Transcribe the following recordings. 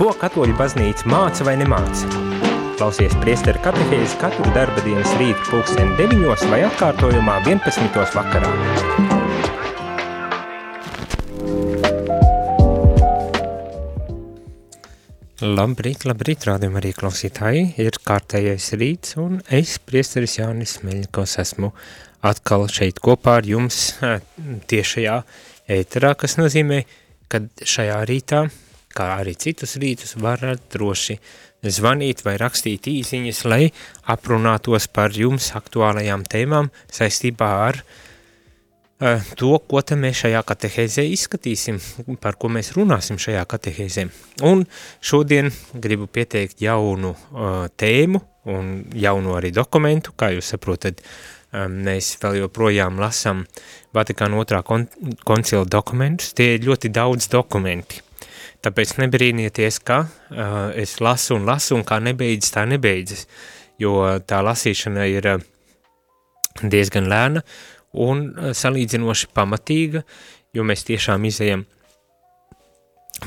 Ko katoļu baznīca māca vai nemāca? Klausies priesteru katehēzi katru darba dienas rītu pulksteni 9 vai atkārtojumā 11. vakarā. Labrīt, labrīt, rādījum arī klausītāji, ir kārtējais rīts un es, priesteris Jānis Meļikos, esmu atkal šeit kopā ar jums tiešajā ēterā, kas nozīmē, ka šajā rītā kā arī citus rītus, varat droši zvanīt vai rakstīt īsiņas, lai aprunātos par jums aktuālajām tēmām saistībā ar uh, to, ko te mēs šajā katehēzē izskatīsim, par ko mēs runāsim šajā katehēzē. Un šodien gribu pieteikt jaunu uh, tēmu un jaunu arī dokumentu, kā jūs saprotat, um, mēs vēl joprojām lasam Vatikāna otrā kon koncila dokumentus, tie ir ļoti daudz dokumenti, Tāpēc nebrīnieties, ka uh, es lasu un lasu, un kā nebeidzas, tā nebeidzas, jo tā lasīšana ir uh, diezgan lēna un uh, salīdzinoši pamatīga, jo mēs tiešām izējam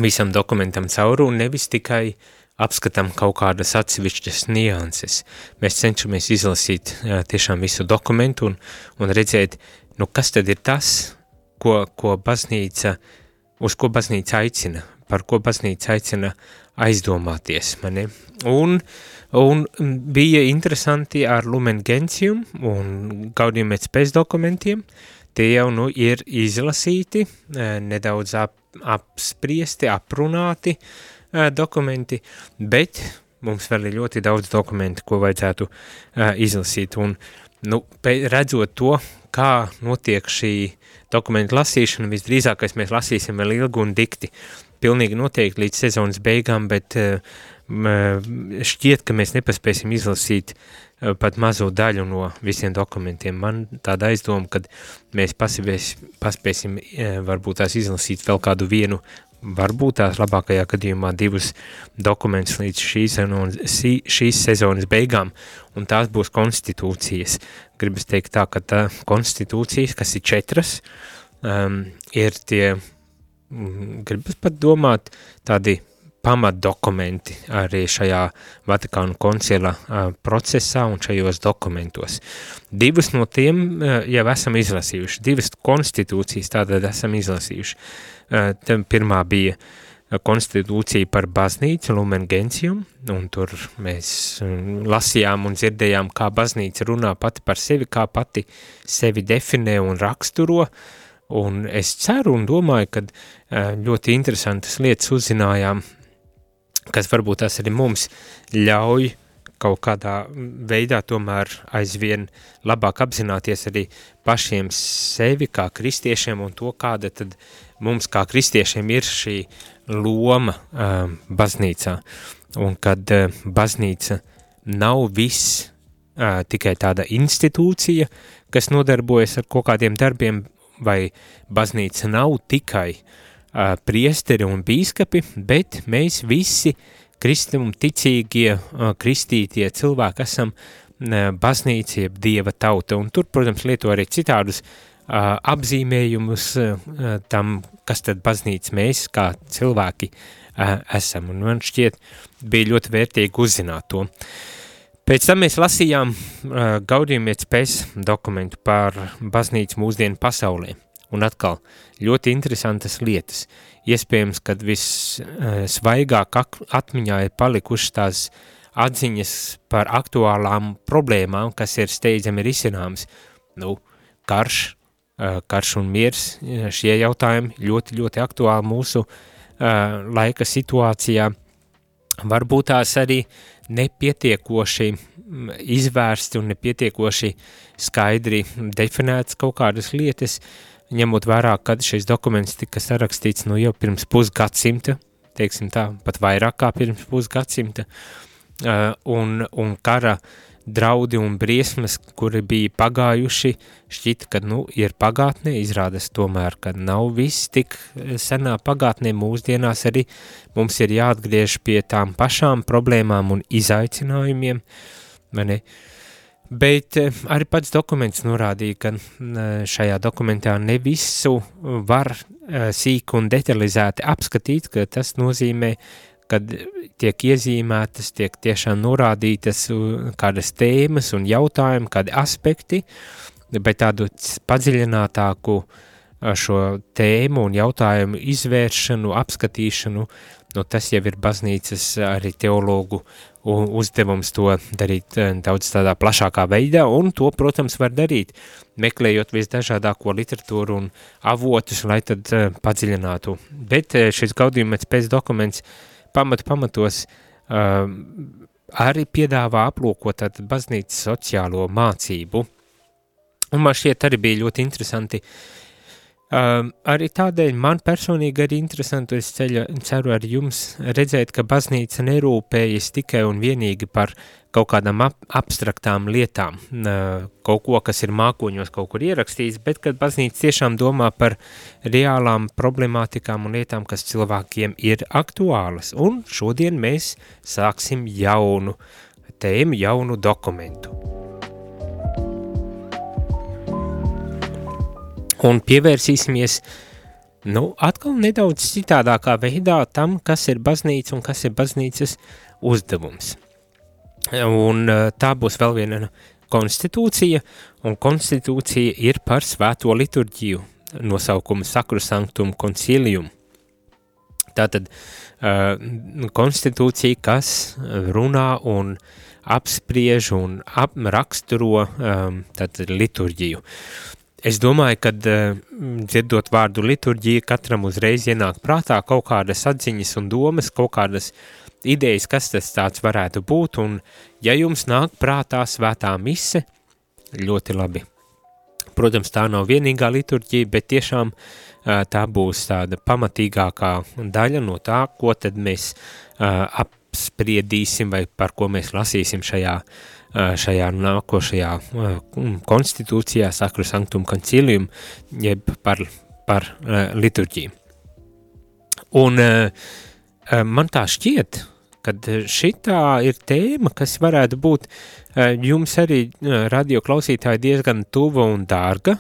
visam dokumentam cauri un nevis tikai apskatām kaut kādas atsevišķas nianses. Mēs cenšamies izlasīt uh, tiešām visu dokumentu un, un redzēt, nu kas tad ir tas, ko, ko baznīca, uz ko baznīca aicina, par ko baznīca aicina aizdomāties. Mani. Un, un bija interesanti ar Lumen Gentium un Gaudium et Spes dokumentiem, tie jau nu ir izlasīti, eh, nedaudz ap, apspriesti, aprunāti eh, dokumenti, bet mums vēl ir ļoti daudz dokumentu, ko vajadzētu uh, izlasīt, un nu, redzot to, kā notiek šī dokumentu lasīšana, visdrīzākais mēs lasīsim vēl ilgu un dikti, pilnīgi noteikti līdz sezonas beigām, bet eh, šķiet, ka mēs nepaspēsim izlasīt eh, pat mazo daļu no visiem dokumentiem. Man tāda aizdoma, ka mēs pasibēs, paspēsim eh, varbūt tās izlasīt vēl kādu vienu, varbūt tās labākajā gadījumā divus dokumentus līdz šīs, šīs sezonas beigām, un tās būs konstitūcijas. Gribas teikt tā, ka tā konstitūcijas, kas ir četras, um, ir tie gribas pat domāt tādi pamatdokumenti arī šajā Vatikānu koncila procesā un šajos dokumentos. Divas no tiem jau esam izlasījuši, divas konstitūcijas tātad esam izlasījuši. Pirmā bija konstitūcija par baznīcu, Lumen Gentium, un tur mēs lasījām un dzirdējām, kā baznīca runā pati par sevi, kā pati sevi definē un raksturo, uh, Un es ceru un domāju, ka ļoti interesantas lietas uzzinājām, kas varbūt tas arī mums ļauj kaut kādā veidā tomēr aizvien labāk apzināties arī pašiem sevi kā kristiešiem un to, kāda tad mums kā kristiešiem ir šī loma uh, baznīcā. Un kad uh, baznīca nav viss uh, tikai tāda institūcija, kas nodarbojas ar kaut kādiem darbiem, vai baznīca nav tikai uh, priesteri un bīskapi, bet mēs visi kristum ticīgie, uh, kristītie cilvēki esam uh, baznīca, jeb dieva tauta, un tur, protams, lieto arī citādus uh, apzīmējumus uh, tam, kas tad baznīca mēs kā cilvēki uh, esam, un man šķiet bija ļoti vērtīgi uzzināt to. Uh, Pēc tam mēs lasījām uh, Gaudījumietas pēc dokumentu par baznīcu mūsdienu pasaulē. Un atkal ļoti interesantas lietas. Iespējams, kad vissvaigāk uh, atmiņā ir palikušas tās atziņas par aktuālām problēmām, kas ir steidzami risināmas. Nu, karš, uh, karš un miers, šie jautājumi ļoti, ļoti aktuāli mūsu uh, laika situācijā. Varbūt tās arī uh, nepietiekoši mm, izvērsti un nepietiekoši skaidri definētas kaut kādas lietas, ņemot vērā, kad šis dokuments tika sarakstīts nu jau pirms pusgadsimta, teiksim tā, pat vairāk kā pirms pusgadsimta, un, un kara uh, draudi un briesmas, kuri bija pagājuši, šķita, ka, nu, ir pagātnē, izrādas tomēr, ka nav viss tik eh, senā pagātnē, mūsdienās arī mums ir jāatgriež pie tām pašām problēmām un izaicinājumiem, mani, bet eh, arī pats dokuments norādīja, ka šajā dokumentā ne visu var eh, sīk un detalizēti apskatīt, ka tas nozīmē, kad tiek iezīmētas, tiek tiešām norādītas kādas tēmas un jautājumi, kādi aspekti, bet tādu padziļinātāku šo tēmu un jautājumu izvēršanu, apskatīšanu, nu, tas jau ir baznīcas arī teologu uzdevums to darīt daudz tādā plašākā veidā, un to, protams, var darīt, meklējot visdažādāko literatūru un avotus, lai tad padziļinātu. Bet šis gaudījumets pēc dokuments pamat pamatos uh, arī piedāvā aplūkot tātad baznīcas sociālo mācību. Un man šķiet arī bija ļoti interesanti uh, Um, arī tādēļ man personīgi arī interesanti, es ceļu, ceru ar jums redzēt, ka baznīca nerūpējas tikai un vienīgi par kaut kādām ap, abstraktām lietām, uh, kaut ko, kas ir mākoņos kaut kur ierakstīts, bet kad baznīca tiešām domā par reālām problemātikām un lietām, kas cilvēkiem ir aktuālas. Un šodien mēs sāksim jaunu tēmu, jaunu dokumentu. Un pievērsīsimies nu, atkal nedaudz citādākā veidā tam, kas ir baznīca un kas ir baznīcas uzdevums. Un e, tā būs vēl viena konstitūcija, un konstitūcija ir par svēto liturģiju, nosaukumu Sacrosanctum Concilium. Tātad uh, konstitūcija, kas runā un apspriež un apraksturo um, liturģiju. Es domāju, ka uh, dzirdot vārdu liturģija, katram uzreiz ienāk prātā kaut kādas atziņas un domas, kaut kādas idejas, kas tas tāds varētu būt, un ja jums nāk prātā svētā mise, ļoti labi. Protams, tā nav vienīgā liturģija, bet tiešām uh, tā būs tāda pamatīgākā daļa no tā, ko tad mēs uh, apspriedīsim vai par ko mēs lasīsim šajā uh, šajā nākošajā konstitūcijā, Sakru Sanktum Concilium, jeb par, par liturģiju. Un man tā šķiet, kad šitā ir tēma, kas varētu būt jums arī radio klausītāji diezgan tuva un dārga,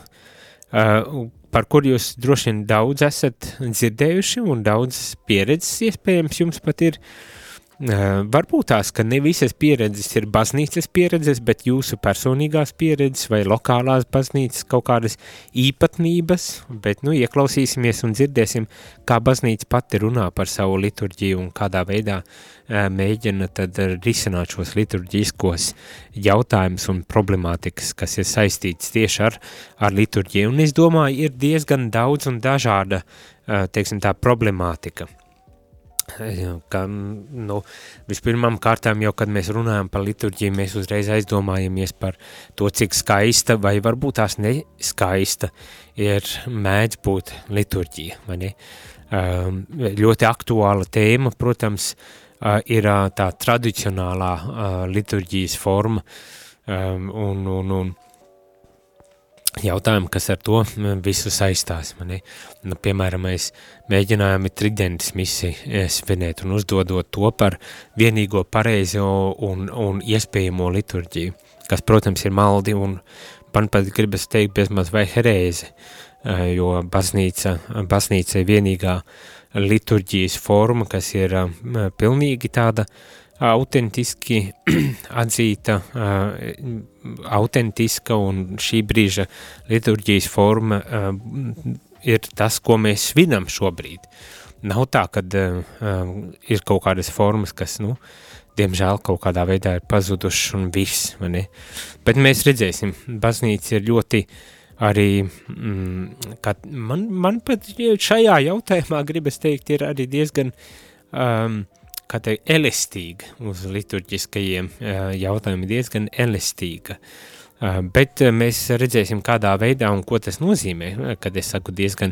par kur jūs droši vien daudz esat dzirdējuši un daudz pieredzes iespējams jums pat ir uh, Varbūt tās, ka ne visas pieredzes ir baznīcas pieredzes, bet jūsu personīgās pieredzes vai lokālās baznīcas kaut kādas īpatnības, bet, nu, ieklausīsimies un dzirdēsim, kā baznīca pati runā par savu liturģiju un kādā veidā mēģina tad risināt šos liturģiskos jautājumus un problemātikas, kas ir saistīts tieši ar, ar liturģiju. Un es domāju, ir diezgan daudz un dažāda, teiksim tā, problemātika – ka, nu, vispirmām kārtām jau, kad mēs runājam par liturģiju, mēs uzreiz aizdomājamies par to, cik skaista vai varbūt tās neskaista ir mēdz būt liturģija, vai ne? Um, ļoti aktuāla tēma, protams, uh, ir uh, tā tradicionālā uh, liturģijas forma um, un, un, un jautājumi, kas ar to visu saistās. Mani. Nu, piemēram, mēs mēģinājām tridentis misiju eh, svinēt un uzdodot to par vienīgo pareizo un, un iespējamo liturģiju, kas, protams, ir maldi un man pat gribas teikt bezmaz vai herēzi, eh, jo baznīca, baznīca ir vienīgā liturģijas forma, kas ir eh, pilnīgi tāda uh, autentiski atzīta, autentiska un šī brīža liturģijas forma ir tas, ko mēs svinam šobrīd. Nav tā, ka ir kaut kādas formas, kas, nu, diemžēl kaut kādā veidā ir pazudušas un viss, vai ne? Bet mēs redzēsim, baznīca ir ļoti arī, mm, kad man, man pat šajā jautājumā gribas teikt, ir arī diezgan um, kā teikt, elastīga uz liturģiskajiem jautājumiem, diezgan elastīga. Bet mēs redzēsim, kādā veidā un ko tas nozīmē, kad es saku diezgan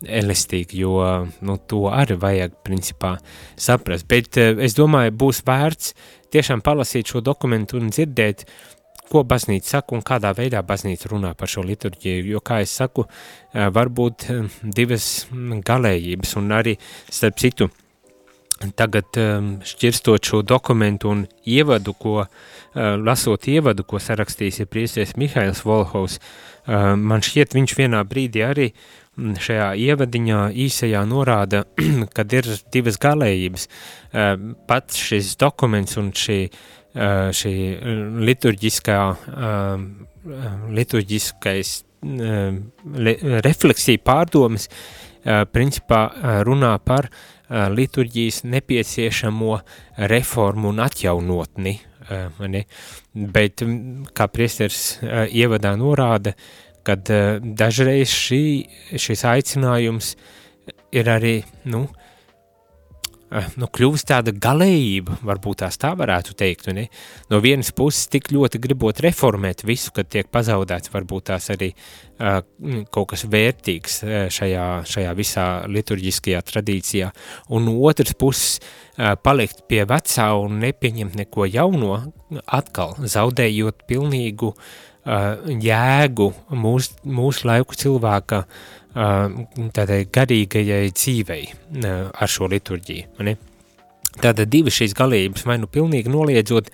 elastīgi, jo nu, to arī vajag principā saprast. Bet es domāju, būs vērts tiešām palasīt šo dokumentu un dzirdēt, ko baznīca saka un kādā veidā baznīca runā par šo liturģiju, jo, kā es saku, var būt divas galējības un arī, starp citu, tagad um, šķirstot šo dokumentu un ievadu, ko, uh, lasot ievadu, ko sarakstījis ir priesies Mihails Volhovs, uh, man šķiet viņš vienā brīdī arī mm, šajā ievadiņā īsajā norāda, kad ir divas galējības. Uh, pats šis dokuments un šī, šī liturģiskā, uh, liturģiskais le, refleksija pārdomas, principā runā par uh, liturģijas nepieciešamo reformu un atjaunotni, ne? bet kā priesters ievadā norāda, kad dažreiz šī, šis aicinājums ir arī, nu, uh, Eh, nu, kļūst tāda galējība, varbūt tās tā varētu teikt. Ne? No vienas puses, tik ļoti gribot reformēt visu, kad tiek pazaudēts, varbūt tās arī uh, kaut kas vērtīgs šajā, šajā visā liturģiskajā tradīcijā, un no otras puses, uh, palikt pie vecā un nepieņemt neko jauno, atkal zaudējot pilnīgu uh, jēgu mūsu mūs laiku cilvēka uh, tādai garīgajai dzīvei ar šo liturģiju. Ne? Tātad divi šīs galības, vai nu pilnīgi noliedzot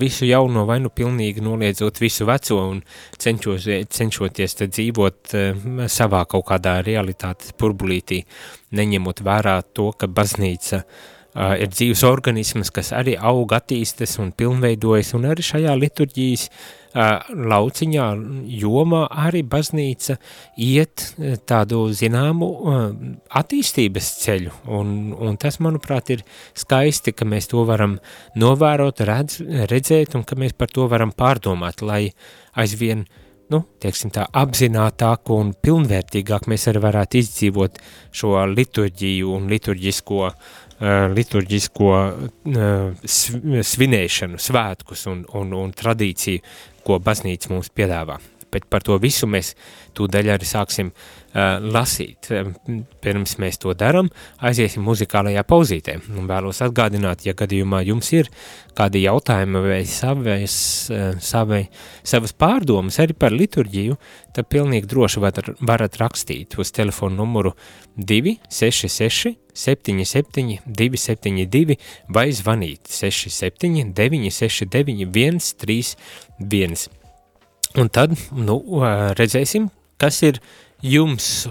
visu jauno, vai nu pilnīgi noliedzot visu veco un cenšos, cenšoties dzīvot savā kaut kādā realitātes burbulītī, neņemot vērā to, ka baznīca uh, ir dzīves organisms, kas arī aug, attīstas un pilnveidojas, un arī šajā liturģijas uh, lauciņā, jomā arī baznīca iet tādu zināmu attīstības ceļu, un, un tas, manuprāt, ir skaisti, ka mēs to varam novērot, redz, redzēt, un ka mēs par to varam pārdomāt, lai aizvien, nu, tieksim tā, apzinātāk un pilnvērtīgāk mēs arī varētu izdzīvot šo liturģiju un liturģisko uh, Uh, liturģisko uh, svinēšanu, svētkus un, un, un tradīciju, ko baznīca mums piedāvā. Bet par to visu mēs tūdaļ arī sāksim lasīt. Pirms mēs to daram, aiziesim muzikālajā pauzītē. Un vēlos atgādināt, ja gadījumā jums ir kādi jautājumi vai savas, uh, savai, savas pārdomas arī par liturģiju, tad pilnīgi droši varat, varat rakstīt uz telefonu numuru 266 77 272 vai zvanīt 67 969 131. Un tad, nu, redzēsim, kas ir jums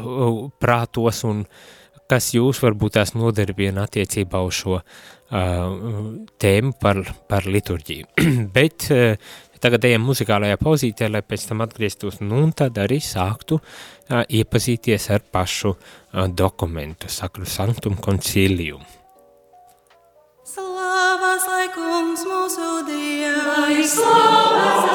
prātos un kas jūs varbūt tās nodarbina attiecībā uz šo uh, tēmu par, par liturģiju. Bet uh, tagad ejam muzikālajā pauzītē, lai pēc tam atgrieztos, nu un tad arī sāktu uh, iepazīties ar pašu uh, dokumentu, sakru sanktum concilium. Slavas lai kungs mūsu Dievs, lai slavas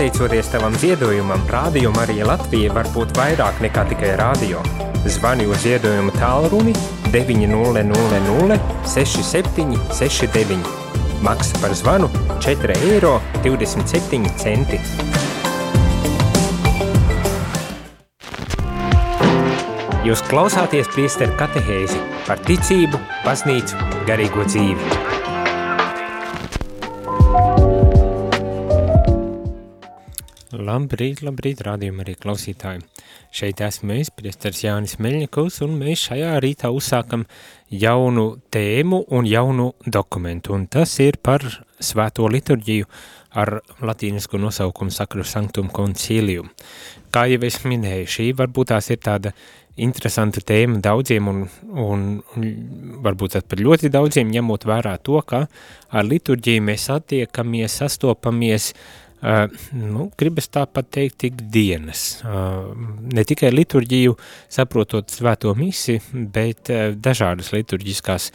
Pateicoties tavam ziedojumam, Rādio Marija Latvija var būt vairāk nekā tikai rādio. Zvani uz ziedojumu tālruni 900 67 69. Maksa par zvanu 4 eiro 27 centi. Jūs klausāties priesteru katehēzi par ticību, baznīcu, garīgo dzīvi. Labrīt, labrīt, rādījumi arī klausītāji. Šeit esmu es, priestars Jānis Meļņikovs, un mēs šajā rītā uzsākam jaunu tēmu un jaunu dokumentu, un tas ir par svēto liturģiju ar latīnisku nosaukumu Sakru Sanctum Concilium. Kā jau es minēju, šī varbūt tās ir tāda interesanta tēma daudziem un, un, un varbūt pat ļoti daudziem ņemot vērā to, ka ar liturģiju mēs attiekamies, sastopamies uh, Uh, nu, gribas tāpat teikt tik dienas, uh, ne tikai liturģiju, saprotot svēto misi, bet uh, dažādas liturģiskās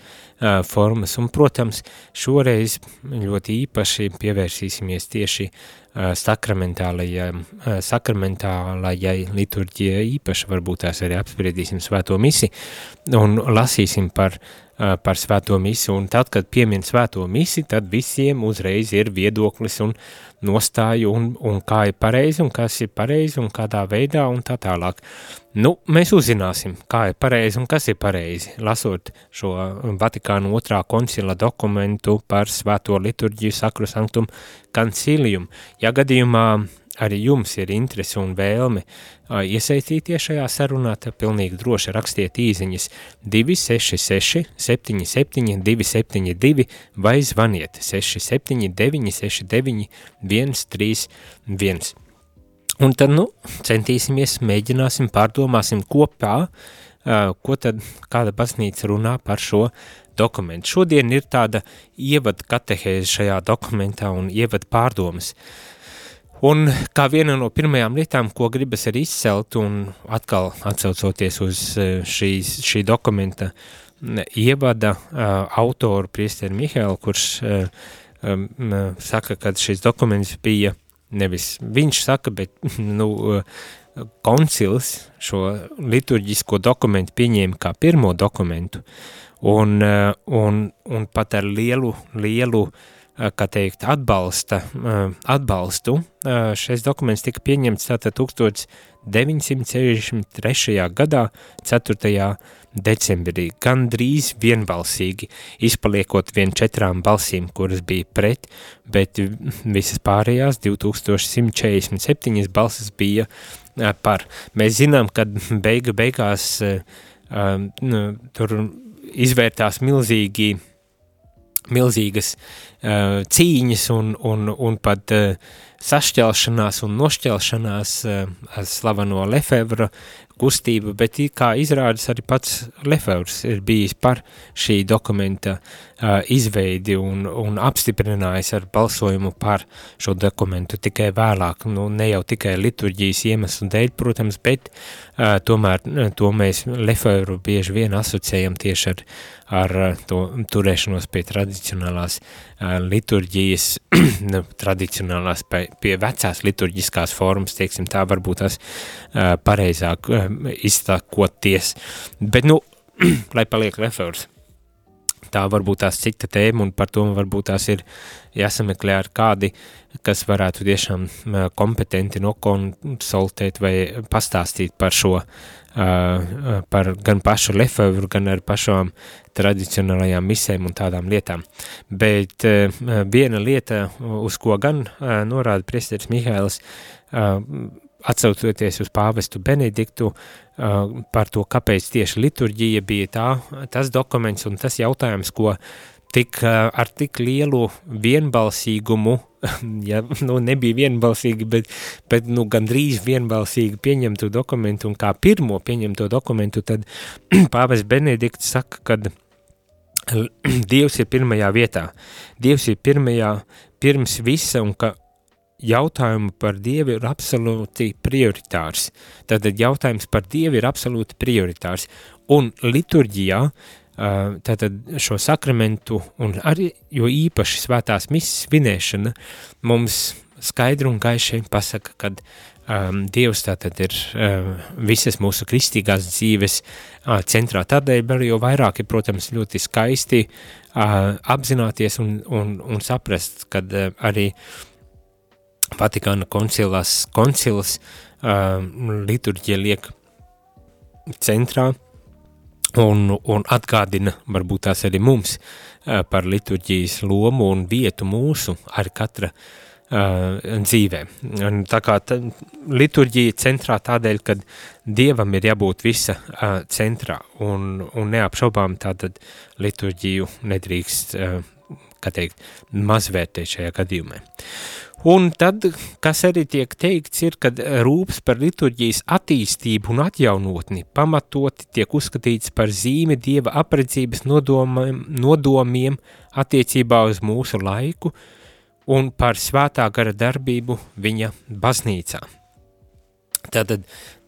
formas, un, protams, šoreiz ļoti īpaši pievērsīsimies tieši sakramentālajai liturģijai, īpaši varbūt tās arī apspriedīsim svēto misi, un lasīsim par uh, par svēto misi, un tad, kad piemin svēto misi, tad visiem uzreiz ir viedoklis un nostāju, un, un kā ir pareizi, un kas ir pareizi, un kādā veidā, un tā tālāk. Nu, mēs uzzināsim, kā ir pareizi un kas ir pareizi, lasot šo Vatikānu otrā koncila dokumentu par svēto liturģiju sakru sanktum kancilium. Ja gadījumā arī jums ir interese un vēlme iesaistīties šajā sarunā, tad pilnīgi droši rakstiet īziņas 266 77 272 vai zvaniet 679 69 131. Un tad, nu, centīsimies, mēģināsim, pārdomāsim kopā, ko tad kāda baznīca runā par šo dokumentu. Šodien ir tāda ievad katehēze šajā dokumentā un ievad pārdomas. Uh, Un kā viena no pirmajām lietām, ko gribas arī izcelt, un atkal atsaucoties uz eh, šīs, šī dokumenta ievada uh, autoru priesteri Mihēlu, kurš um, saka, ka šis dokuments bija nevis viņš saka, bet nu, koncils šo liturģisko dokumentu pieņēma kā pirmo dokumentu, un, un, un pat ar lielu, lielu uh, kā teikt, atbalsta, eh, atbalstu. Eh, šis dokuments tika pieņemts tātad 1963. gadā, 4. decembrī, gandrīz vienbalsīgi, izpaliekot vien četrām balsīm, kuras bija pret, bet visas pārējās 2147 balsas bija par. Mēs zinām, ka beigu beigās nu, tur izvērtās milzīgi milzīgas uh, cīņas un, un, un pat uh, sašķelšanās un nošķelšanās uh, ar slaveno Lefevra kustību, bet kā izrādas arī pats Lefevrs ir bijis par šī dokumenta izveidi un, un apstiprinājis ar balsojumu par šo dokumentu tikai vēlāk, nu ne jau tikai liturģijas iemeslu dēļ, protams, bet uh, tomēr to mēs Lefevru bieži vien asociējam tieši ar, ar to turēšanos pie tradicionālās uh, liturģijas, tradicionālās pie, pie vecās liturģiskās formas, teiksim tā, varbūt tas uh, pareizāk uh, izsakoties. Bet, nu, lai paliek Lefevrs, tā varbūt tās cita tēma, un par to varbūt tās ir jāsameklē ar kādi, kas varētu tiešām kompetenti nokonsultēt vai pastāstīt par šo, par gan pašu Lefevru, gan ar pašām tradicionālajām misēm un tādām lietām. Bet viena lieta, uz ko gan norāda priesteris Mihēls, atsaucoties uz pāvestu Benediktu uh, par to, kāpēc tieši liturģija bija tā, tas dokuments un tas jautājums, ko tik, uh, ar tik lielu vienbalsīgumu, ja nu, nebija vienbalsīgi, bet, bet nu, gandrīz vienbalsīgi pieņemtu dokumentu un kā pirmo pieņemto dokumentu, tad pāvests Benedikts saka, kad Dievs ir pirmajā vietā. Dievs ir pirmajā, pirms visa un ka jautājumu par Dievu ir absolūti prioritārs. Tātad jautājums par Dievu ir absolūti prioritārs. Un liturģijā, tātad šo sakramentu un arī, jo īpaši svētās misas svinēšana mums skaidri un gaiši pasaka, ka um, Dievs tātad ir uh, visas mūsu kristīgās dzīves uh, centrā. Tādēļ jo vairāk ir, protams, ļoti skaisti uh, apzināties un, un, un saprast, kad uh, arī Vatikāna koncilās, koncils uh, liturģija liek centrā un, un atgādina varbūt tās arī mums uh, par liturģijas lomu un vietu mūsu ar katra uh, uh, dzīvē. Un tā kā tā, liturģija centrā tādēļ, ka Dievam ir jābūt visa uh, centrā un, un neapšaubām tātad liturģiju nedrīkst, uh, kā teikt, mazvērtēt šajā gadījumā. Un tad, kas arī tiek teikts, ir, ka rūps par liturģijas attīstību un atjaunotni pamatoti tiek uzskatīts par zīmi Dieva apredzības nodomiem, nodomiem attiecībā uz mūsu laiku, uh, un par svētā gara darbību viņa baznīcā. Tātad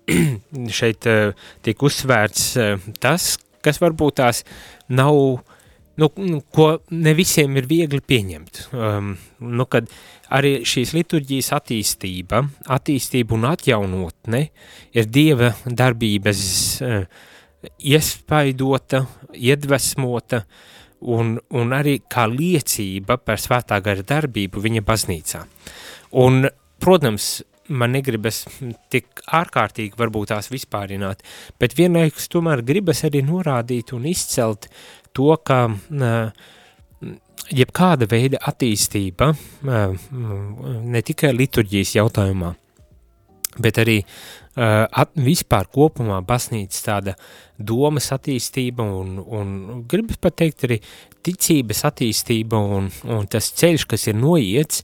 šeit uh, tiek uzsvērts uh, tas, kas varbūt tās nav, nu, nu, ko ne visiem ir viegli pieņemt. Um, nu, kad arī šīs liturģijas attīstība, attīstība un atjaunotne ir Dieva darbības uh, iespaidota, iedvesmota, un, un arī kā liecība par svētā gara darbību viņa baznīcā. Un, protams, man negribas tik ārkārtīgi varbūt tās vispārināt, bet vienlaikus tomēr gribas arī norādīt un izcelt to, ka jebkāda veida attīstība, ne tikai liturģijas jautājumā, bet arī at, vispār kopumā baznīcas tāda domas attīstība un, un gribas pateikt arī ticības attīstība un, un tas ceļš, kas ir noiets,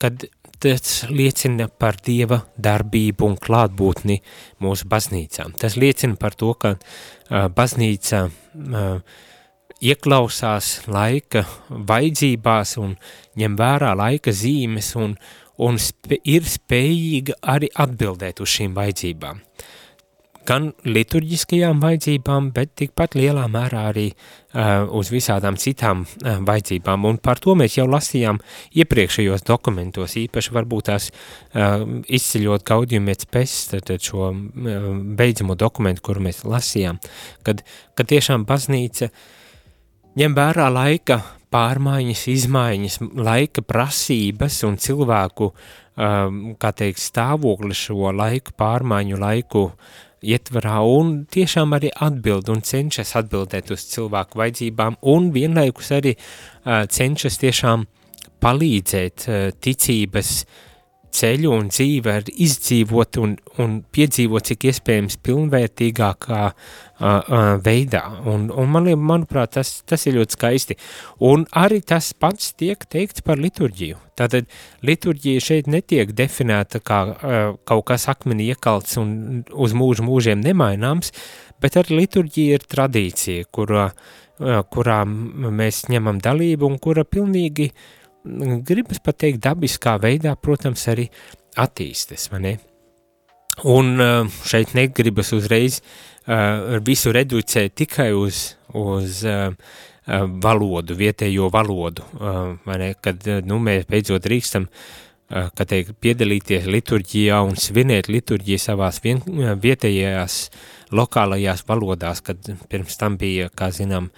kad tas liecina par Dieva darbību un klātbūtni mūsu baznīcām. Tas liecina par to, ka uh, baznīca uh, ieklausās laika vajadzībās un ņem vērā laika zīmes un, un sp ir spējīga arī atbildēt uz šīm vajadzībām. Gan liturģiskajām vajadzībām, bet tikpat lielā mērā arī uh, uz visādām citām uh, vajadzībām, un par to mēs jau lasījām iepriekšējos dokumentos, īpaši varbūt tās uh, izceļot Gaudiumiec pēc, tad šo uh, beidzamo dokumentu, kuru mēs lasījām, kad, kad tiešām baznīca ņem vērā laika pārmaiņas, izmaiņas, laika prasības un cilvēku, um, kā teikt, stāvokli šo laiku pārmaiņu laiku ietvarā un tiešām arī atbild un cenšas atbildēt uz cilvēku vajadzībām un vienlaikus arī uh, cenšas tiešām palīdzēt uh, ticības uh, ceļu un dzīve ir izdzīvot un, un piedzīvot cik iespējams pilnvērtīgākā uh, uh, veidā. Un, un man, manuprāt, tas, tas ir ļoti skaisti. Un arī tas pats tiek teikts par liturģiju. Tātad liturģija šeit netiek definēta kā uh, kaut kas akmenī iekalts un uz mūžu mūžiem nemaināms, bet arī liturģija ir tradīcija, kurā, kurā mēs ņemam dalību un kura pilnīgi uh, gribas pateikt dabiskā veidā, protams, arī attīstas? Un uh, šeit negribas uzreiz uh, visu reducēt tikai uz, uz uh, valodu, vietējo valodu, ne, kad, nu, mēs beidzot drīkstam uh, Eh, kā teikt, piedalīties liturģijā un svinēt liturģiju savās vien, vietējās lokālajās valodās, kad pirms tam bija, kā zinām,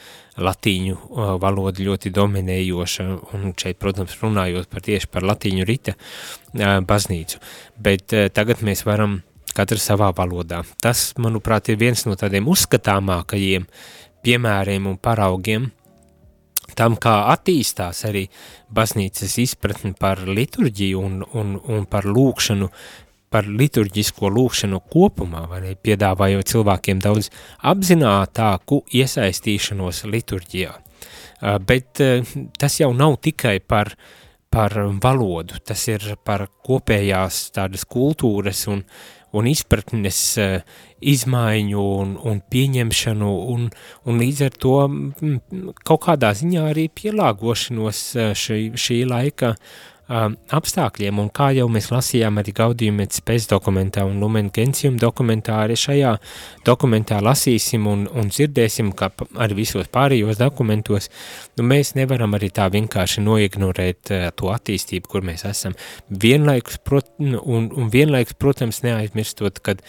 latīņu eh, valoda ļoti dominējoša, un šeit, protams, runājot par tieši par latīņu rita eh, baznīcu, bet tagad mēs varam katrs savā valodā. Tas, manuprāt, ir viens no tādiem uzskatāmākajiem piemēriem un paraugiem, tam, kā attīstās arī baznīcas izpratni par liturģiju un, un, un par lūkšanu, par liturģisko lūkšanu kopumā, vai ne, piedāvājot cilvēkiem daudz apzinātāku iesaistīšanos liturģijā. Bet tas jau nav tikai par, par valodu, tas ir par kopējās tādas kultūras un, un izpratnes uh, izmaiņu un, un pieņemšanu un, un līdz ar to m, kaut kādā ziņā arī pielāgošanos uh, šī, šī laika uh, um, apstākļiem, un kā jau mēs lasījām arī Gaudījuma spējas dokumentā un Lumen Gentium dokumentā, arī šajā dokumentā lasīsim un, un dzirdēsim, kā arī visos pārējos dokumentos, nu mēs nevaram arī tā vienkārši noignorēt uh, to attīstību, kur mēs esam. Vienlaikus, prot, un, un vienlaikus, protams, neaizmirstot, kad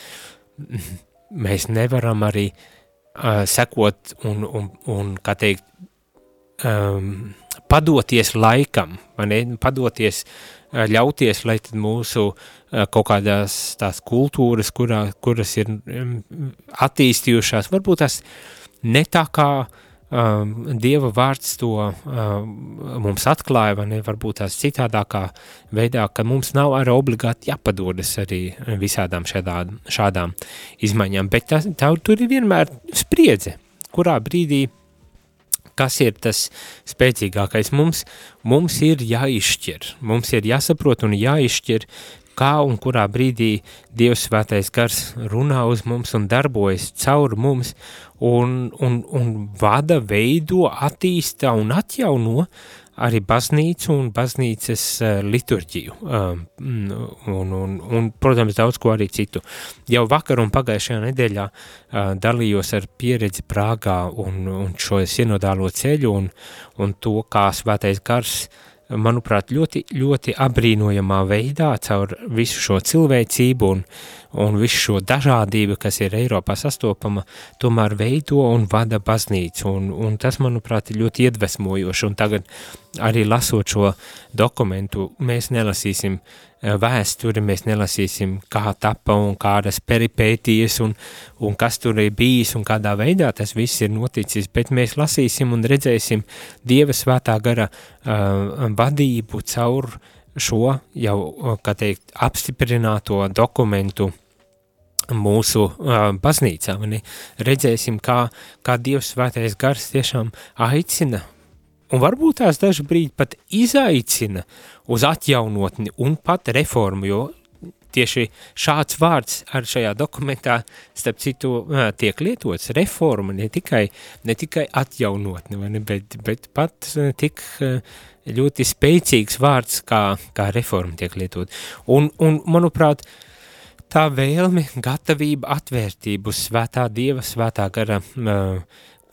mēs nevaram arī uh, sekot un, un, un, kā teikt, um, padoties laikam, ne, padoties, uh, ļauties, lai mūsu uh, kaut kādās tās kultūras, kurā, kuras ir attīstījušās, varbūt tās ne tā kā um, Dieva vārds to um, mums atklāja, vai ne, varbūt tās citādākā veidā, ka mums nav arī obligāti jāpadodas arī visādām šādām, šādām izmaiņām, bet tā, tā, tur ir vienmēr spriedze, kurā brīdī kas ir tas spēcīgākais. Mums, mums ir jāizšķir, mums ir jāsaprot un jāizšķir, kā un kurā brīdī Dievs svētais gars runā uz mums un darbojas caur mums un, un, un vada, veido, attīsta un atjauno arī baznīcu un baznīcas uh, liturģiju um, un, un, un, protams, daudz ko arī citu. Jau vakar un pagājušajā nedēļā uh, dalījos ar pieredzi Prāgā un, un šo sinodālo ceļu un, un to, kā svētais gars manuprāt, ļoti, ļoti abrīnojamā veidā caur visu šo cilvēcību un, un visu šo dažādību, kas ir Eiropā sastopama, tomēr veido un vada baznīcu, un, un tas, manuprāt, ir ļoti iedvesmojoši, un tagad arī lasot šo dokumentu, mēs nelasīsim Eh, vēsturi, mēs nelasīsim, kā tapa un kādas peripētijas un, un kas tur ir bijis un kādā veidā tas viss ir noticis, bet mēs lasīsim un redzēsim Dieva svētā gara uh, vadību caur šo jau, kā teikt, apstiprināto dokumentu mūsu uh, baznīcā, ne? redzēsim, kā, kā Dievs svētais gars tiešām aicina un varbūt tās dažu brīdi pat izaicina uz atjaunotni un pat reformu, jo tieši šāds vārds ar šajā dokumentā, starp citu, tiek lietots reforma, ne tikai, ne tikai atjaunotne, ne, bet, bet pat tik ļoti spēcīgs vārds kā, kā reforma tiek lietot. Un, un manuprāt, tā vēlme, gatavība, atvērtība uz svētā dieva, svētā gara uh,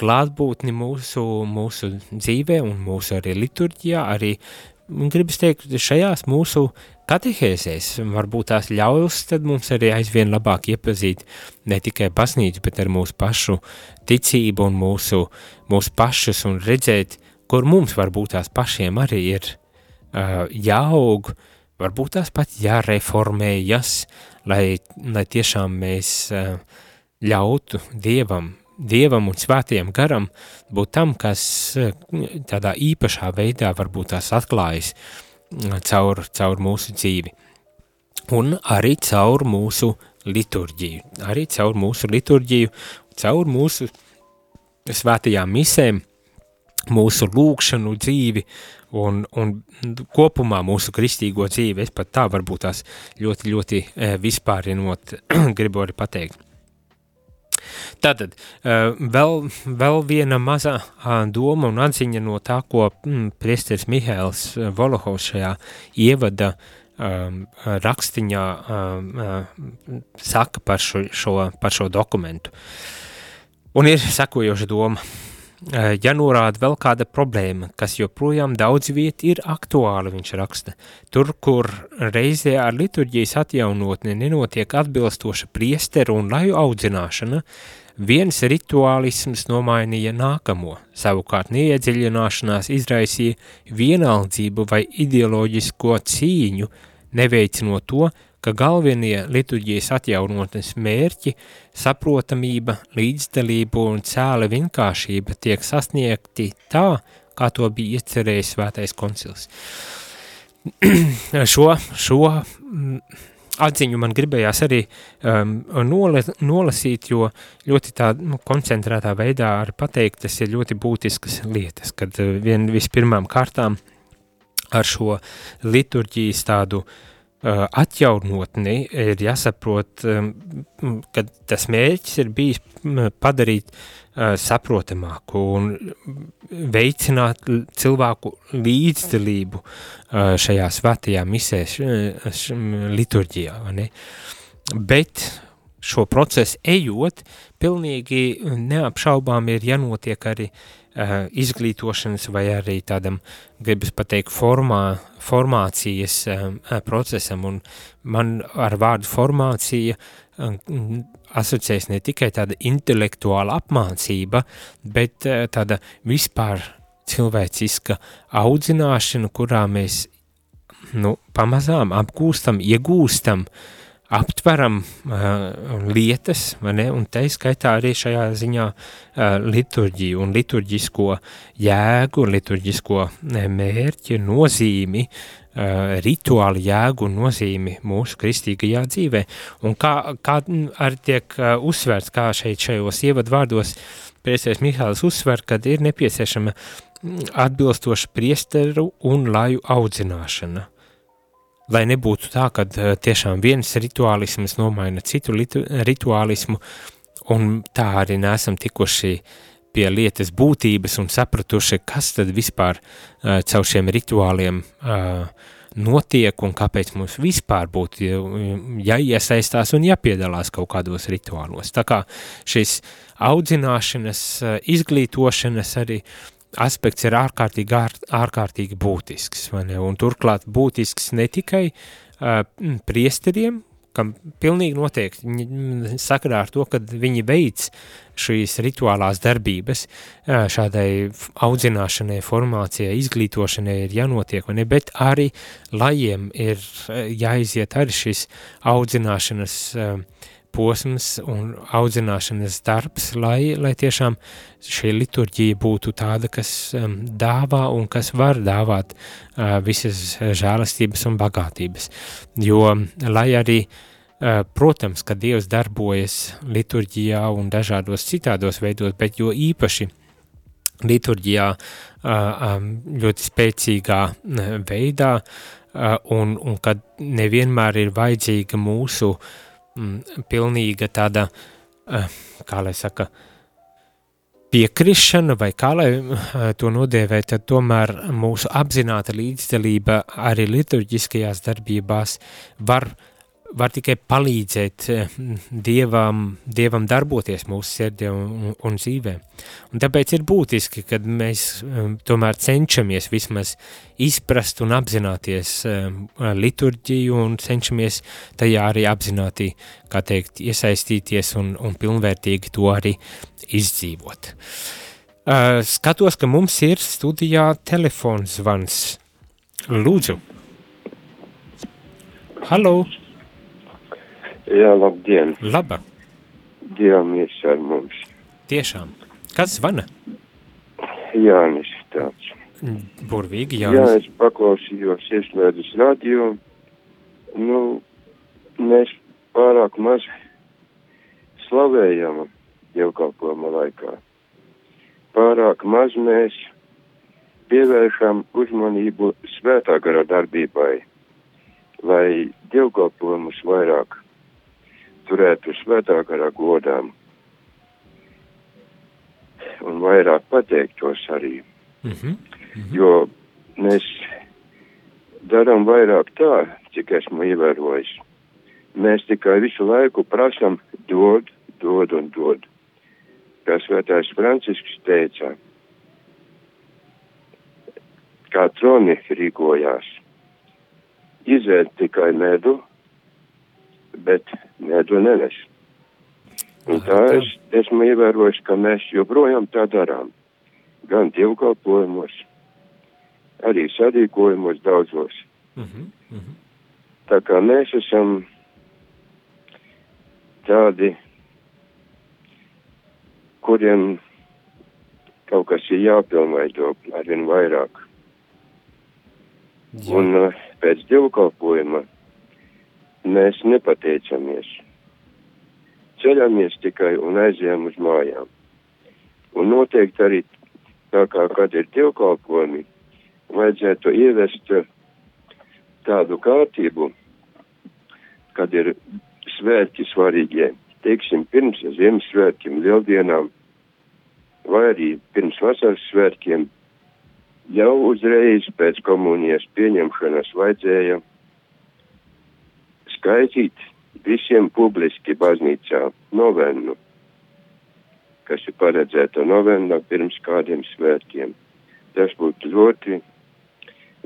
klātbūtni mūsu, mūsu dzīvē un mūsu arī liturģijā, arī, gribas teikt, šajās mūsu katehēzēs varbūt tās ļaus, tad mums arī aizvien labāk iepazīt ne tikai baznīcu, bet ar mūsu pašu ticību un mūsu, mūsu pašus un redzēt, kur mums varbūt tās pašiem arī ir uh, jāaug, varbūt tās pat jāreformējas, lai, lai tiešām mēs uh, ļautu Dievam Dievam un svētajam garam būt tam, kas eh, tādā īpašā veidā varbūt tās atklājas mm, caur, caur mūsu dzīvi. Un arī caur mūsu liturģiju, arī caur mūsu liturģiju, caur mūsu svētajām misēm, mūsu lūkšanu dzīvi un, un kopumā mūsu kristīgo dzīvi. Es pat tā varbūt tās ļoti, ļoti eh, vispārinot gribu arī pateikt. Tātad eh, vēl, vēl viena maza doma un atziņa no tā, ko mm, priesteris Mihēls eh, Volohovs šajā ievada rakstiņā saka par šo, šo, par šo dokumentu. Un ir sekojoša doma. Eh, ja norāda vēl kāda problēma, kas joprojām daudz viet ir aktuāla, viņš raksta, tur, kur reizē ar liturģijas atjaunotni nenotiek atbilstoša priesteru un laju audzināšana, viens rituālisms nomainīja nākamo, savukārt neiedziļināšanās izraisīja vienaldzību vai ideoloģisko cīņu, neveicinot to, ka galvenie liturģijas atjaunotnes mērķi, saprotamība, līdzdalība un cēla vienkāršība tiek sasniegti tā, kā to bija iecerējis svētais koncils. šo, šo mm, atziņu man gribējās arī um, nola, nolasīt, jo ļoti tā nu, koncentrētā veidā arī pateikt, tas ir ļoti būtiskas lietas, kad uh, vien vispirmām kārtām ar šo liturģijas tādu Uh, atjaunotni ir jāsaprot, ka tas mērķis ir bijis padarīt saprotamāku un veicināt cilvēku līdzdalību šajā svētajā misē, liturģijā? Bet šo procesu ejot, pilnīgi neapšaubām ir jānotiek arī uh, izglītošanas vai arī tādam, gribas pateikt, formā, formācijas uh, procesam, un man ar vārdu formācija uh, asociējas ne tikai tāda intelektuāla apmācība, bet uh, tāda vispār cilvēciska audzināšana, kurā mēs nu, pamazām apgūstam, iegūstam uh, aptveram uh, lietas, ne, un te skaitā arī šajā ziņā uh, liturģiju un liturģisko jēgu, liturģisko mērķi, nozīmi, uh, rituāli jēgu un nozīmi mūsu kristīgajā dzīvē. Un kā, kā arī tiek uh, uzsvērts, kā šeit šajos ievadvārdos priesties Mihāls uzsver, kad ir nepieciešama atbilstoša priesteru un laju audzināšana. Uh, lai nebūtu tā, ka eh, tiešām viens rituālisms nomaina citu rituālismu, un tā arī nesam tikuši pie lietas būtības un sapratuši, kas tad vispār uh, caur šiem rituāliem uh, notiek un kāpēc mums vispār būtu jāiesaistās un jāpiedalās kaut kādos rituālos. Tā kā šis audzināšanas, izglītošanas arī aspekts ir ārkārtīgi, ār, ārkārtīgi būtisks. Un turklāt būtisks ne tikai uh, priesteriem, kam pilnīgi noteikti sakarā ar to, ka viņi veic šīs rituālās darbības, šādai audzināšanai, formācijai, izglītošanai ir jānotiek, ne, bet arī lajiem ir jāiziet arī šis audzināšanas uh, posms un audzināšanas darbs, lai, lai tiešām šī liturģija būtu tāda, kas um, dāvā un kas var dāvāt uh, visas žēlastības un bagātības. Jo, lai arī, uh, protams, ka Dievs darbojas liturģijā un dažādos citādos veidos, bet jo īpaši liturģijā uh, um, ļoti spēcīgā uh, veidā, uh, un, un kad nevienmēr ir vajadzīga mūsu uh, mm, pilnīga tāda, uh, kā lai saka, piekrišana, vai kā lai uh, to nodēvē, tad tomēr mūsu apzināta līdzdalība arī liturģiskajās darbībās var uh, var tikai palīdzēt eh, dievam, dievam darboties mūsu sirdī un, un dzīvē. Un tāpēc ir būtiski, kad mēs eh, tomēr cenšamies vismaz izprast un apzināties eh, liturģiju un cenšamies tajā arī apzināti, kā teikt, iesaistīties un, un pilnvērtīgi to arī izdzīvot. Skatos, ka mums ir studijā telefons zvans. Lūdzu. Halo! Jā, labdien! Laba! Dievamies ar mums! Tiešām! Kas zvana? Jānis tāds. Burvīgi, Jānis. Jā, es paklausījos ieslēdzis radio. Nu, mēs pārāk maz slavējam dievkalpojuma laikā. Pārāk maz mēs pievēršam uzmanību svētā gara darbībai, lai dievkalpojumus vairāk turētu svētākā godām un vairāk pateiktos arī. Mm -hmm. Mm -hmm. Jo mēs darām vairāk tā, cik esmu ievērojis. Mēs tikai visu laiku prasam dod, dod un dod. Kā svētājs Francisks teica, kā troni rīkojās, izēd tikai medu, bet ne to nenes. Un tā es esmu ievērojis, ka mēs joprojām tā darām. Gan dievkalpojumos, arī sadīkojumos daudzos. Uh -huh, uh -huh. Tā kā mēs esam tādi, kuriem kaut kas ir jāpilnveido arvien vairāk. Jā. Un uh, pēc dievkalpojuma mēs nepateicamies. Ceļamies tikai un aizējām uz mājām. Un noteikti arī tā kā kad ir dievkalpojumi, vajadzētu ievest tādu kārtību, kad ir svētki svarīgie. Teiksim, pirms Ziemassvētkiem, lieldienām, vai arī pirms vasaras svētkiem, jau uzreiz pēc komunijas pieņemšanas vajadzēja skaitīt visiem publiski baznīcā novennu, kas ir paredzēta novenna pirms kādiem svētkiem. Tas būtu ļoti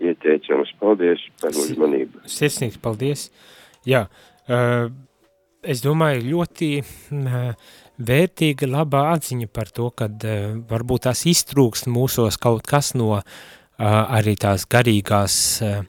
ieteicams. Paldies par uzmanību. Sirsnīgs paldies. Jā, uh, es domāju, ļoti uh, vērtīga, labā atziņa par to, ka uh, varbūt tās iztrūkst mūsos kaut kas no uh, arī tās garīgās, uh,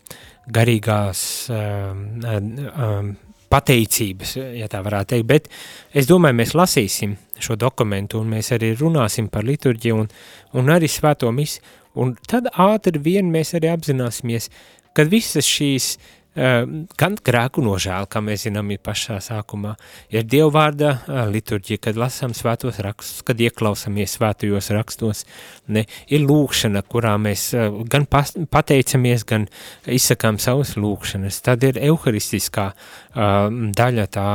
garīgās uh, uh, pateicības, ja tā varētu teikt, bet es domāju, mēs lasīsim šo dokumentu un mēs arī runāsim par liturģiju un, un arī svēto misi, un tad ātri vien mēs arī apzināsimies, ka visas šīs uh, gan grēku nožēla, kā mēs zinām, ir pašā sākumā, ir Dievvārda uh, liturģija, kad lasām svētos rakstus, kad ieklausamies svētajos rakstos, ne, ir lūkšana, kurā mēs uh, gan pateicamies, gan izsakām savas lūkšanas, tad ir euharistiskā uh, daļa, tā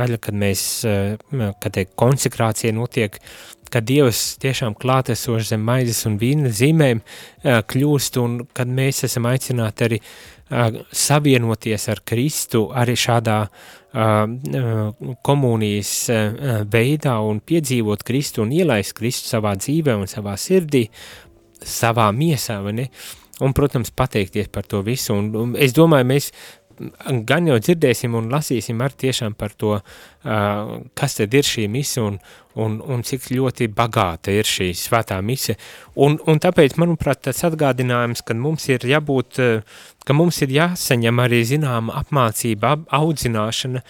daļa, kad mēs, uh, kad te konsekrācija notiek, ka Dievs tiešām klātesoši zem maizes un vīna zīmēm kļūst un kad mēs esam aicināti arī savienoties ar Kristu arī šādā komunijas veidā un piedzīvot Kristu un ielaist Kristu savā dzīvē un savā sirdī, savā miesā, vai ne? Un, protams, pateikties par to visu. Un, un es domāju, mēs gan jau dzirdēsim un lasīsim ar tiešām par to, uh, kas tad ir šī mise un, un, un cik ļoti bagāta ir šī svētā mise. Un, un tāpēc, manuprāt, tas atgādinājums, ka mums ir jābūt, ka mums ir jāsaņem arī zināma apmācība, audzināšana,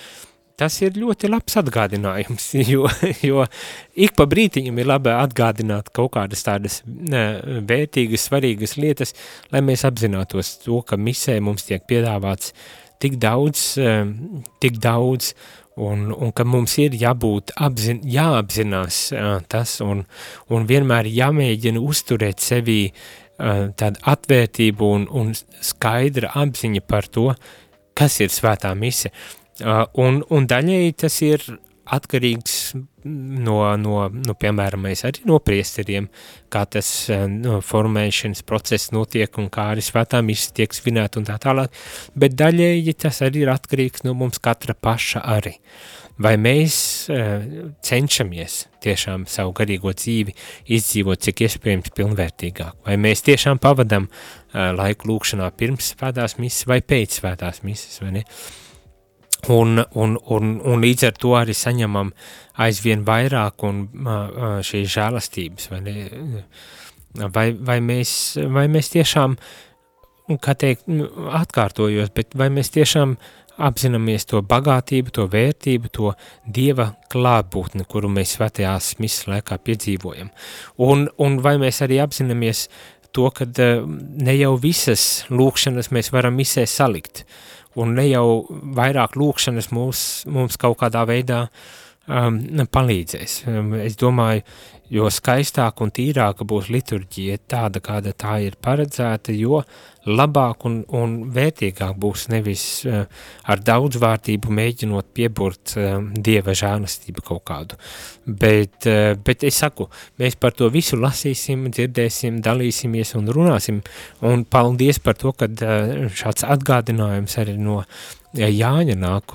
tas ir ļoti labs atgādinājums, jo, jo ik pa brītiņam ir labi atgādināt kaut kādas tādas vērtīgas, svarīgas lietas, lai mēs apzinātos to, ka misē mums tiek piedāvāts tik daudz, eh, tik daudz un, un ka mums ir jābūt apzin, jāapzinās uh, tas un, un vienmēr jāmēģina uzturēt sevī uh, tādu atvērtību un, un skaidra apziņa par to, kas ir svētā mise. Uh, un, un daļēji tas ir atkarīgs no, no, no piemēram, arī no priesteriem, kā tas eh, no, formēšanas process notiek un kā arī svētā misa tiek svinēta un tā tālāk, bet daļēji tas arī ir atkarīgs no mums katra paša arī. Vai mēs uh, cenšamies tiešām savu garīgo dzīvi izdzīvot cik iespējams pilnvērtīgāk, vai mēs tiešām pavadam uh, laiku lūkšanā pirms svētās misas vai pēc svētās misas, vai ne? Uh, Un, un, un, un līdz ar to arī saņemam aizvien vairāk un šīs žēlastības, vai, ne? vai, vai, mēs, vai mēs tiešām, kā teikt, nu, atkārtojos, bet vai mēs tiešām apzināmies to bagātību, to vērtību, to Dieva klātbūtni, kuru mēs svētajās misas laikā piedzīvojam. Un, un vai mēs arī apzināmies to, ka ne jau visas lūkšanas mēs varam misē salikt, uh, un ne jau vairāk lūkšanas mums, mums kaut kādā veidā um, palīdzēs. Um, es domāju, jo skaistāk un tīrāka būs liturģija tāda, kāda tā ir paredzēta, jo labāk un, un vērtīgāk būs nevis uh, ar daudzvārtību mēģinot pieburt uh, dieva žānastību kaut kādu. Bet, uh, bet es saku, mēs par to visu lasīsim, dzirdēsim, dalīsimies un runāsim, un paldies par to, ka uh, šāds atgādinājums arī no Jāņa nāk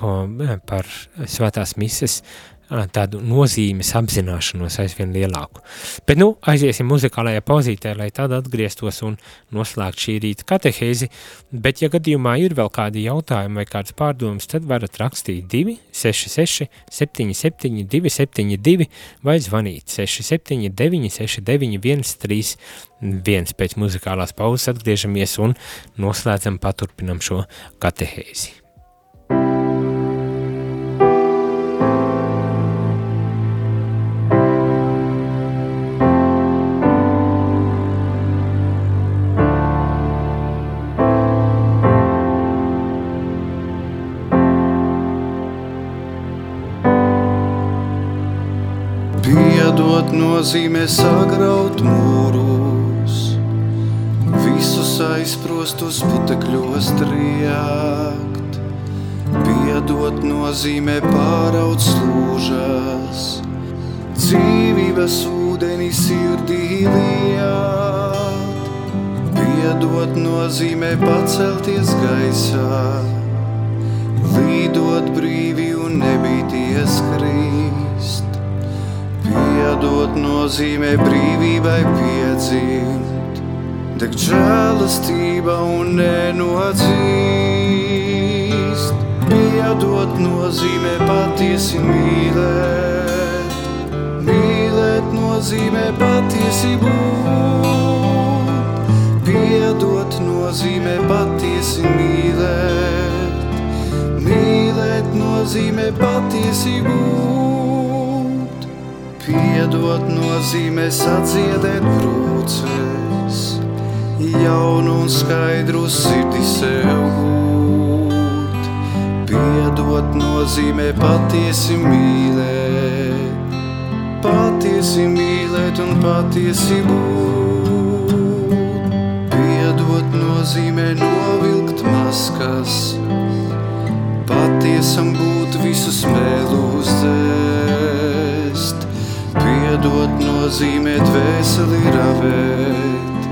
par svētās mises tādu nozīmes apzināšanos aizvien lielāku. Bet nu, aiziesim muzikālajā pauzītē, lai tad atgrieztos un noslēgt šī rīta katehēzi, bet ja gadījumā ir vēl kādi jautājumi vai kāds pārdomas, tad varat rakstīt 266 77 272 vai zvanīt 679 69 131 pēc muzikālās pauzes atgriežamies un noslēdzam paturpinam šo katehēzi. Sagraut mūrus, visus aizprostos putekļos triekt. Piedot nozīmē pāraut slūžas, dzīvības ūdeni sirdī liet. Piedot nozīmē pacelties gaisā, līdot brīvi un nebīties krīst. Piedot nozīmē brīvībai piedzimt, deg žēlastība un nenodzīst. Piedot nozīmē patiesi mīlēt, mīlēt nozīmē patiesi būt. Piedot nozīmē patiesi mīlēt, mīlēt nozīmē patiesi būt. Piedot nozīmē sadziedēt brūces, jaunu un skaidru sirdi sev gūt. Piedot nozīmē patiesi mīlēt, patiesi mīlēt un patiesi būt. Piedot nozīmē novilkt maskas, patiesam būt visus mēlus dzēst. Piedot nozīmē dvēseli ravēt,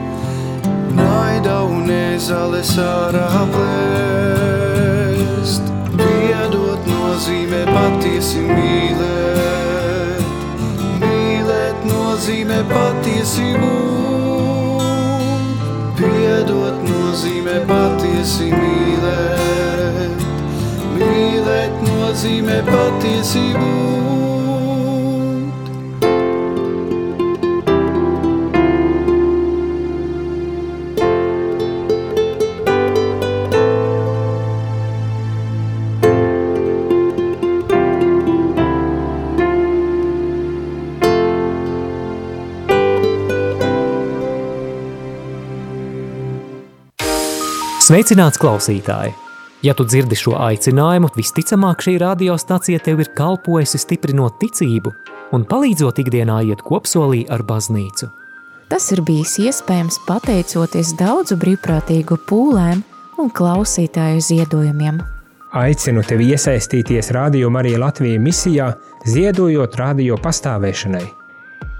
naida un ezales ārā plēst. Piedot nozīmē patiesi mīlēt, mīlēt nozīmē patiesi būt. Piedot nozīmē patiesi mīlēt, mīlēt nozīmē patiesi Sveicināts klausītāji! Ja tu dzirdi šo aicinājumu, visticamāk šī radiostacija tev ir kalpojusi stiprinot ticību un palīdzot ikdienā iet kopsolī ar baznīcu. Tas ir bijis iespējams pateicoties daudzu brīvprātīgu pūlēm un klausītāju ziedojumiem. Aicinu tevi iesaistīties Radio Marija Latvijas misijā, ziedojot radio pastāvēšanai.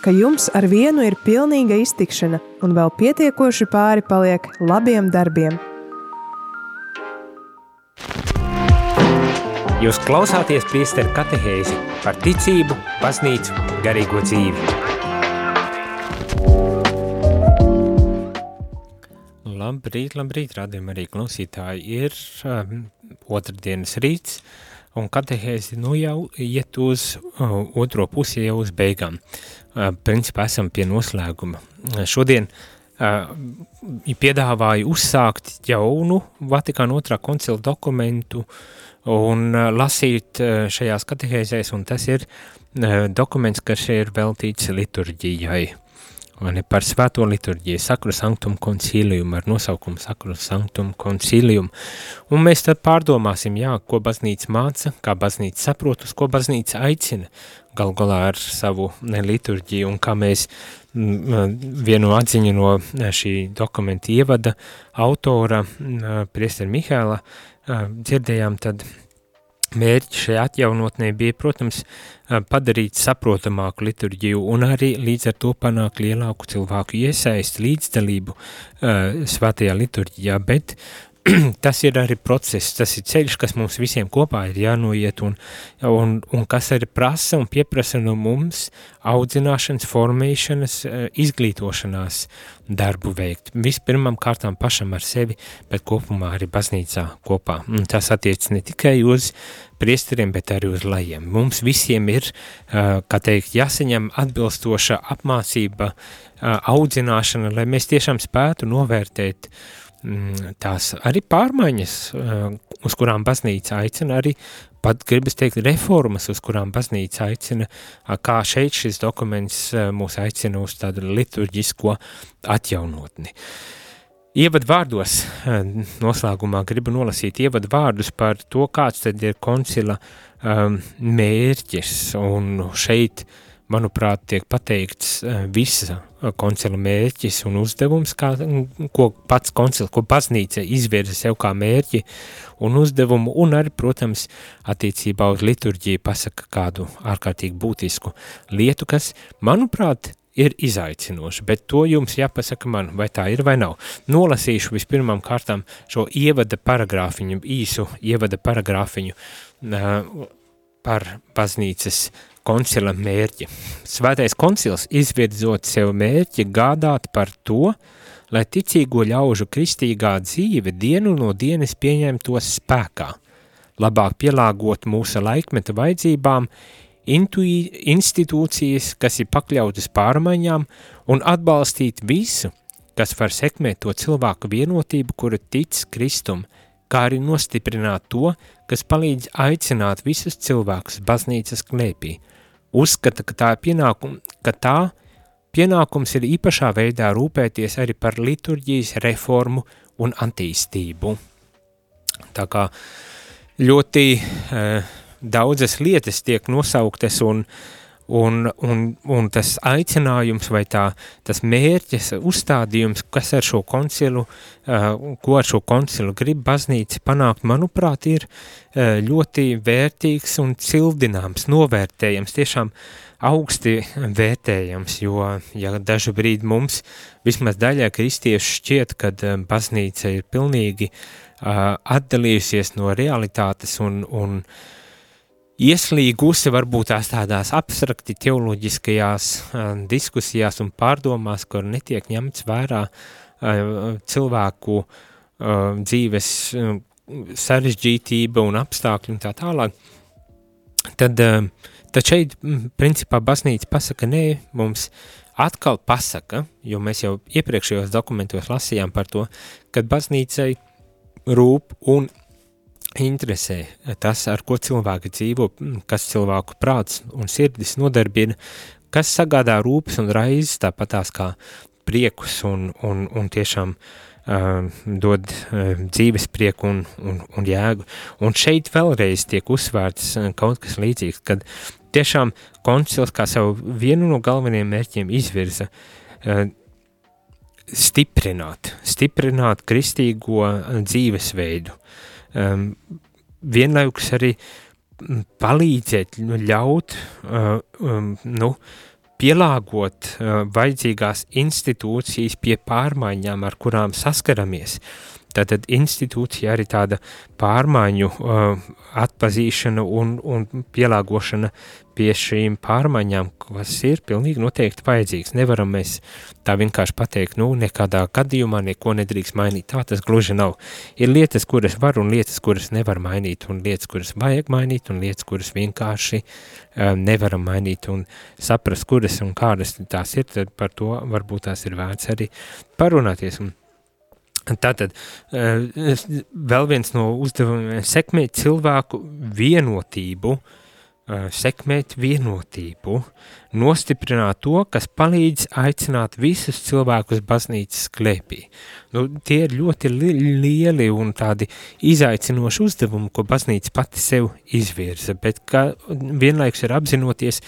ka jums ar vienu ir pilnīga iztikšana un vēl pietiekoši pāri paliek labiem darbiem. Jūs klausāties priesteru katehēzi par ticību, baznīcu, garīgo dzīvi. Labrīt, labrīt, radījumi arī klausītāji. Ir um, otrdienas rīts, un katehēzi nu jau iet uz uh, otro pusi, jau uz beigām. Uh, principā esam pie noslēguma. Uh, šodien uh, piedāvāju uzsākt jaunu Vatikāna otrā koncila dokumentu un uh, lasīt uh, šajās katehēzēs, un tas ir uh, dokuments, kas ir veltīts liturģijai ne, par svēto liturģiju, sakru sanktum concilium ar nosaukumu sakru sanktum concilium. Un mēs tad pārdomāsim, jā, ko baznīca māca, kā baznīca saprot, uz ko baznīca aicina, gal galā ar savu liturģiju un kā mēs m, vienu atziņu no šī dokumenta ievada autora, priester Mihēla, dzirdējām tad mērķi šai atjaunotnē bija, protams, padarīt saprotamāku liturģiju un arī līdz ar to panākt lielāku cilvēku iesaistu līdzdalību uh, svētajā liturģijā, bet tas ir arī process, tas ir ceļš, kas mums visiem kopā ir jānoiet un, un, un kas arī prasa un pieprasa no mums audzināšanas, formēšanas, izglītošanās darbu veikt. Vispirmam kārtām pašam ar sevi, bet kopumā arī baznīcā kopā. Un tas attiec ne tikai uz priesteriem, bet arī uz lajiem. Mums visiem ir, kā teikt, jāsaņem atbilstoša apmācība, audzināšana, lai mēs tiešām spētu novērtēt uh, tās arī pārmaiņas, uz kurām baznīca aicina arī pat gribas teikt reformas, uz kurām baznīca aicina, kā šeit šis dokuments mūs aicina uz tādu liturģisko atjaunotni. Ievad vārdos, noslēgumā gribu nolasīt ievad vārdus par to, kāds tad ir koncila um, mērķis, un šeit manuprāt, tiek pateikts eh, visa koncila mērķis un uzdevums, kā, ko pats koncils, ko baznīca izvirza sev kā mērķi un uzdevumu, un arī, protams, attiecībā uz liturģiju pasaka kādu ārkārtīgi būtisku lietu, kas, manuprāt, ir izaicinoši, bet to jums jāpasaka man, vai tā ir vai nav. Nolasīšu vispirmām kārtām šo ievada paragrāfiņu, īsu ievada paragrāfiņu uh, par baznīcas koncila mērķi. Svētais koncils izvirzot sev mērķi gādāt par to, lai ticīgo ļaužu kristīgā dzīve dienu no dienas pieņemtos spēkā, labāk pielāgot mūsu laikmeta vajadzībām, intui, institūcijas, kas ir pakļautas pārmaiņām, un atbalstīt visu, kas var sekmēt to cilvēku vienotību, kura tic Kristum, kā arī nostiprināt to, kas palīdz aicināt visus cilvēkus baznīcas klēpī – uzskata, ka tā, pienākum, ka tā pienākums ir īpašā veidā rūpēties arī par liturģijas reformu un attīstību. Tā kā ļoti uh, daudzas lietas tiek nosauktas un uh, Un, un, un tas aicinājums vai tā, tas mērķis, uzstādījums, kas ar šo koncilu, uh, ko ar šo koncilu grib baznīca panākt, manuprāt, ir uh, ļoti vērtīgs un cildināms, novērtējams, tiešām augsti vērtējams, jo, ja dažu brīdi mums, vismaz daļai kristiešu šķiet, kad baznīca ir pilnīgi uh, atdalījusies no realitātes un, un uh, ieslīgusi varbūt tās tādās abstrakti teoloģiskajās uh, diskusijās un pārdomās, kur netiek ņemts vērā uh, cilvēku uh, dzīves sarežģītība un apstākļi un tā tālāk, tad, tad šeit, principā, baznīca pasaka, nē, mums atkal pasaka, jo mēs jau iepriekšējos dokumentos lasījām par to, kad baznīcai rūp un interesē tas, ar ko cilvēki dzīvo, kas cilvēku prāts un sirdis nodarbina, kas sagādā rūpes un raizes, tāpatās kā priekus un, un, un tiešām uh, dod uh, dzīves prieku un, un, un jēgu. Un šeit vēlreiz tiek uzsvērts kaut kas līdzīgs, kad tiešām koncils kā savu vienu no galvenajiem mērķiem izvirza uh, stiprināt, stiprināt kristīgo dzīvesveidu, um, vienlaikus arī palīdzēt, nu, ļaut, uh, um, nu, pielāgot uh, vajadzīgās institūcijas pie pārmaiņām, ar kurām saskaramies. Tātad institūcija arī tāda pārmaiņu uh, atpazīšana un, un pielāgošana pie šīm pārmaiņām, kas ir pilnīgi noteikti vajadzīgs. Nevaram mēs tā vienkārši pateikt, nu, nekādā gadījumā neko nedrīkst mainīt. Tā tas gluži nav. Ir lietas, kuras var un lietas, kuras nevar mainīt, un lietas, kuras vajag mainīt, un lietas, kuras vienkārši um, nevaram mainīt un saprast, kuras un kādas tās ir, tad par to varbūt tās ir vērts arī parunāties. Un Tātad eh, vēl viens no uzdevumiem sekmēt cilvēku vienotību, eh, sekmēt vienotību, nostiprināt to, kas palīdz aicināt visus cilvēkus baznīcas klēpī. Nu, tie ir ļoti li lieli un tādi izaicinoši uzdevumi, ko baznīca pati sev izvirza, bet ka vienlaiks ir apzinoties,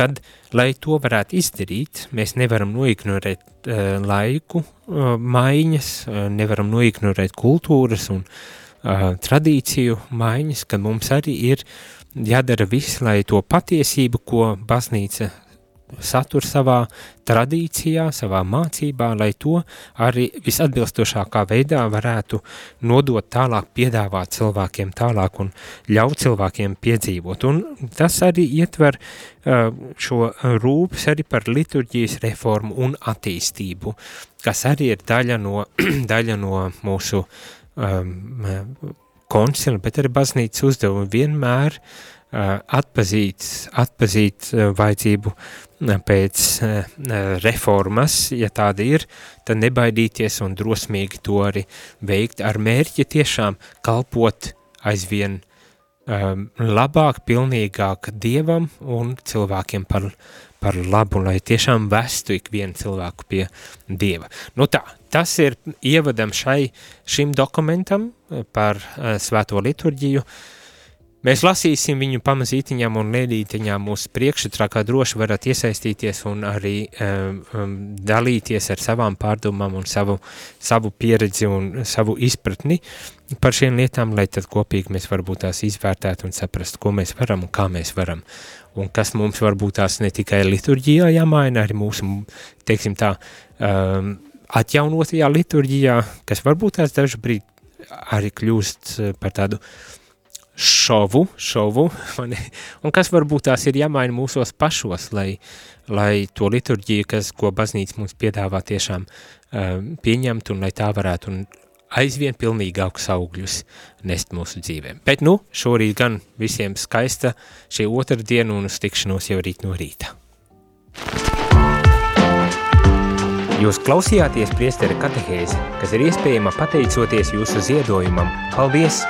kad, lai to varētu izdarīt, mēs nevaram noignorēt uh, laiku uh, maiņas, uh, nevaram noignorēt kultūras un uh, tradīciju maiņas, ka mums arī ir jādara viss, lai to patiesību, ko baznīca satur savā tradīcijā, savā mācībā, lai to arī visatbilstošākā veidā varētu nodot tālāk, piedāvāt cilvēkiem tālāk un ļaut cilvēkiem piedzīvot. Un tas arī ietver šo rūpes arī par liturģijas reformu un attīstību, kas arī ir daļa no, daļa no mūsu um, koncila, bet arī baznīcas uzdevumi vienmēr uh, atpazīt, atpazīt uh, vajadzību pēc reformas, ja tāda ir, tad nebaidīties un drosmīgi to arī veikt ar mērķi tiešām kalpot aizvien um, labāk, pilnīgāk Dievam un cilvēkiem par, par labu, lai tiešām vestu ikvienu cilvēku pie Dieva. Nu tā, tas ir ievadam šai, šim dokumentam par svēto liturģiju, uh, Mēs lasīsim viņu pamazītiņām un lēdītiņām mūsu priekšetrā, kā droši varat iesaistīties un arī um, dalīties ar savām pārdomām un savu, savu pieredzi un savu izpratni par šiem lietām, lai tad kopīgi mēs varbūt tās izvērtētu un saprastu, ko mēs varam un kā mēs varam. Un kas mums varbūt tās ne tikai liturģijā jāmaina, arī mūsu, teiksim tā, um, atjaunotajā liturģijā, kas varbūt tās dažu brīdi arī kļūst par tādu uh, šovu, šovu un kas varbūt tās ir jāmaina mūsos pašos, lai, lai to liturģiju, kas, ko baznīca mums piedāvā tiešām uh, pieņemt un lai tā varētu un aizvien pilnīgākus augļus nest mūsu dzīvēm. Bet nu, šorīt gan visiem skaista šī otra diena un uz tikšanos jau rīt no rīta. Jūs klausījāties priestera katehēzi, kas ir iespējama pateicoties jūsu ziedojumam. Paldies!